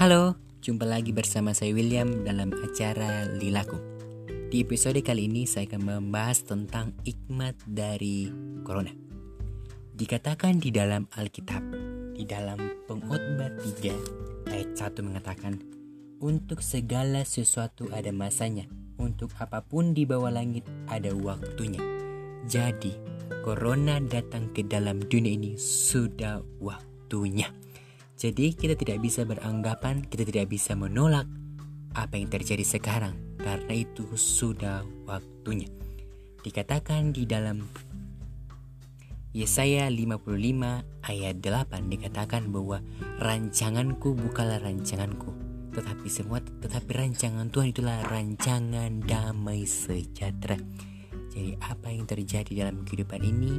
Halo, jumpa lagi bersama saya William dalam acara Lilaku. Di episode kali ini saya akan membahas tentang hikmat dari Corona. Dikatakan di dalam Alkitab, di dalam pengkhotbah 3 ayat 1 mengatakan, Untuk segala sesuatu ada masanya, untuk apa pun di bawah langit ada waktunya. Jadi, Corona datang ke dalam dunia ini sudah waktunya. Jadi kita tidak bisa beranggapan, kita tidak bisa menolak apa yang terjadi sekarang karena itu sudah waktunya. Dikatakan di dalam Yesaya 55 ayat 8 dikatakan bahwa rancanganku bukanlah rancanganku tetapi semua tetapi rancangan Tuhan itulah rancangan damai sejahtera. Jadi apa yang terjadi dalam kehidupan ini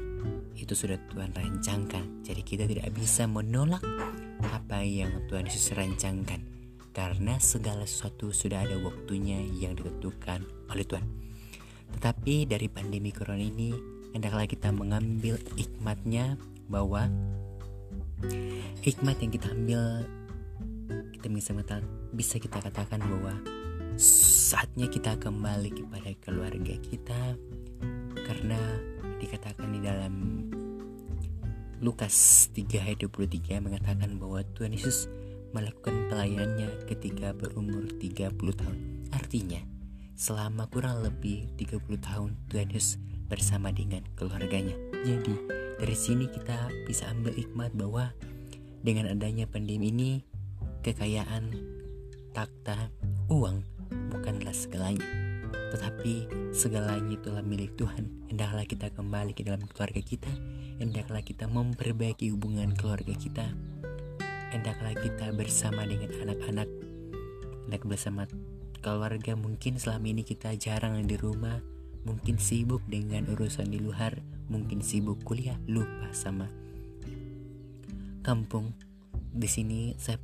itu sudah Tuhan rancangkan. Jadi kita tidak bisa menolak apa yang Tuhan Yesus rancangkan karena segala sesuatu sudah ada waktunya yang ditentukan oleh Tuhan. Tetapi dari pandemi corona ini hendaklah kita mengambil hikmatnya bahwa hikmat yang kita ambil kita bisa bisa kita katakan bahwa saatnya kita kembali kepada keluarga kita karena dikatakan di dalam Lukas 3 ayat 23 mengatakan bahwa Tuhan Yesus melakukan pelayanannya ketika berumur 30 tahun. Artinya, selama kurang lebih 30 tahun Tuhan Yesus bersama dengan keluarganya. Jadi, dari sini kita bisa ambil hikmat bahwa dengan adanya pandemi ini, kekayaan, takta, uang bukanlah segalanya. Tetapi segalanya itulah milik Tuhan. Hendaklah kita kembali ke dalam keluarga kita hendaklah kita memperbaiki hubungan keluarga kita. Hendaklah kita bersama dengan anak-anak, hendak bersama keluarga. Mungkin selama ini kita jarang di rumah, mungkin sibuk dengan urusan di luar, mungkin sibuk kuliah, lupa sama kampung. Di sini saya,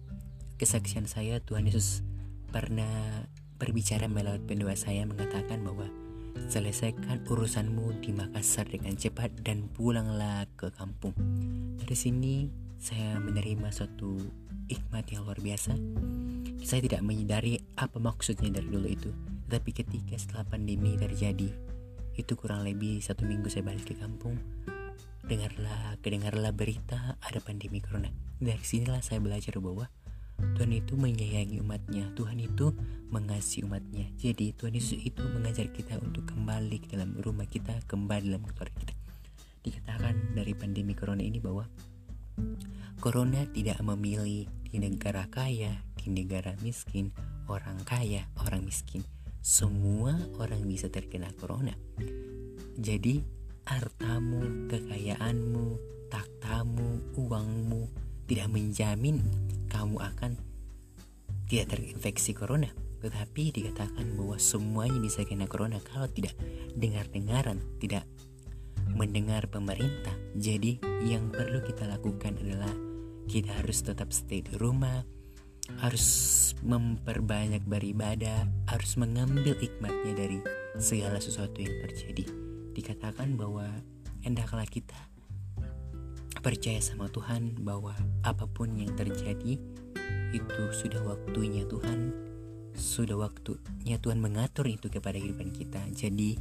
kesaksian saya Tuhan Yesus pernah berbicara melalui pendoa saya mengatakan bahwa Selesaikan urusanmu di Makassar dengan cepat dan pulanglah ke kampung. Dari sini saya menerima suatu hikmat yang luar biasa. Saya tidak menyadari apa maksudnya dari dulu itu. Tetapi ketika setelah pandemi terjadi, itu kurang lebih satu minggu saya balik ke kampung. Dengarlah, kedengarlah berita ada pandemi corona. Dari sinilah saya belajar bahwa Tuhan itu menyayangi umatnya. Tuhan itu mengasihi umatnya. Jadi Tuhan Yesus itu mengajar kita untuk kembali ke dalam rumah kita Kembali dalam keluarga kita. Dikatakan dari pandemi corona ini bahwa Corona tidak memilih di negara kaya, di negara miskin, orang kaya, orang miskin. Semua orang bisa terkena corona. Jadi hartamu, kekayaanmu, taktamu, uangmu tidak menjamin kamu akan tidak terinfeksi corona. Tetapi dikatakan bahwa semuanya bisa kena corona kalau tidak dengar-dengaran tidak mendengar pemerintah. Jadi yang perlu kita lakukan adalah kita harus tetap stay di rumah harus memperbanyak beribadah harus mengambil hikmatnya dari segala sesuatu yang terjadi. Dikatakan bahwa hendaklah kita percaya sama Tuhan bahwa apa pun yang terjadi itu sudah waktunya Tuhan. Sudah waktunya Tuhan mengatur itu kepada kehidupan kita. Jadi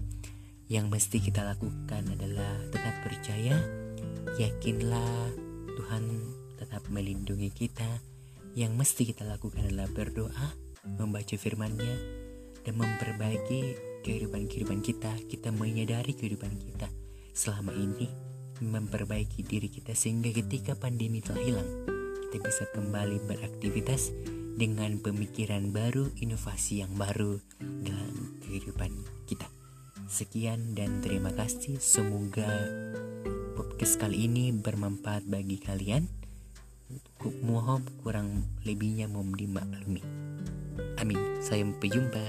yang mesti kita lakukan adalah tetap percaya yakinlah Tuhan tetap melindungi kita. Yang mesti kita lakukan adalah berdoa membaca firman-Nya dan memperbaiki kehidupan-kehidupan kita. Kita menyadari kehidupan kita selama ini memperbaiki diri kita sehingga ketika pandemi telah hilang kita bisa kembali beraktivitas dengan pemikiran baru, inovasi yang baru dalam kehidupan kita. Sekian dan terima kasih. Semoga podcast kali ini bermanfaat bagi kalian. Mohon kurang lebihnya mohon dimaklumi. Amin. Sampai jumpa.